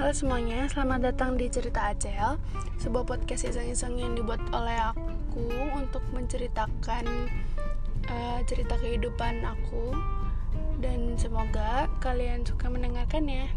Halo semuanya, selamat datang di Cerita Acel Sebuah podcast iseng-iseng yang dibuat oleh aku Untuk menceritakan uh, cerita kehidupan aku. Dan semoga kalian suka mendengarkannya.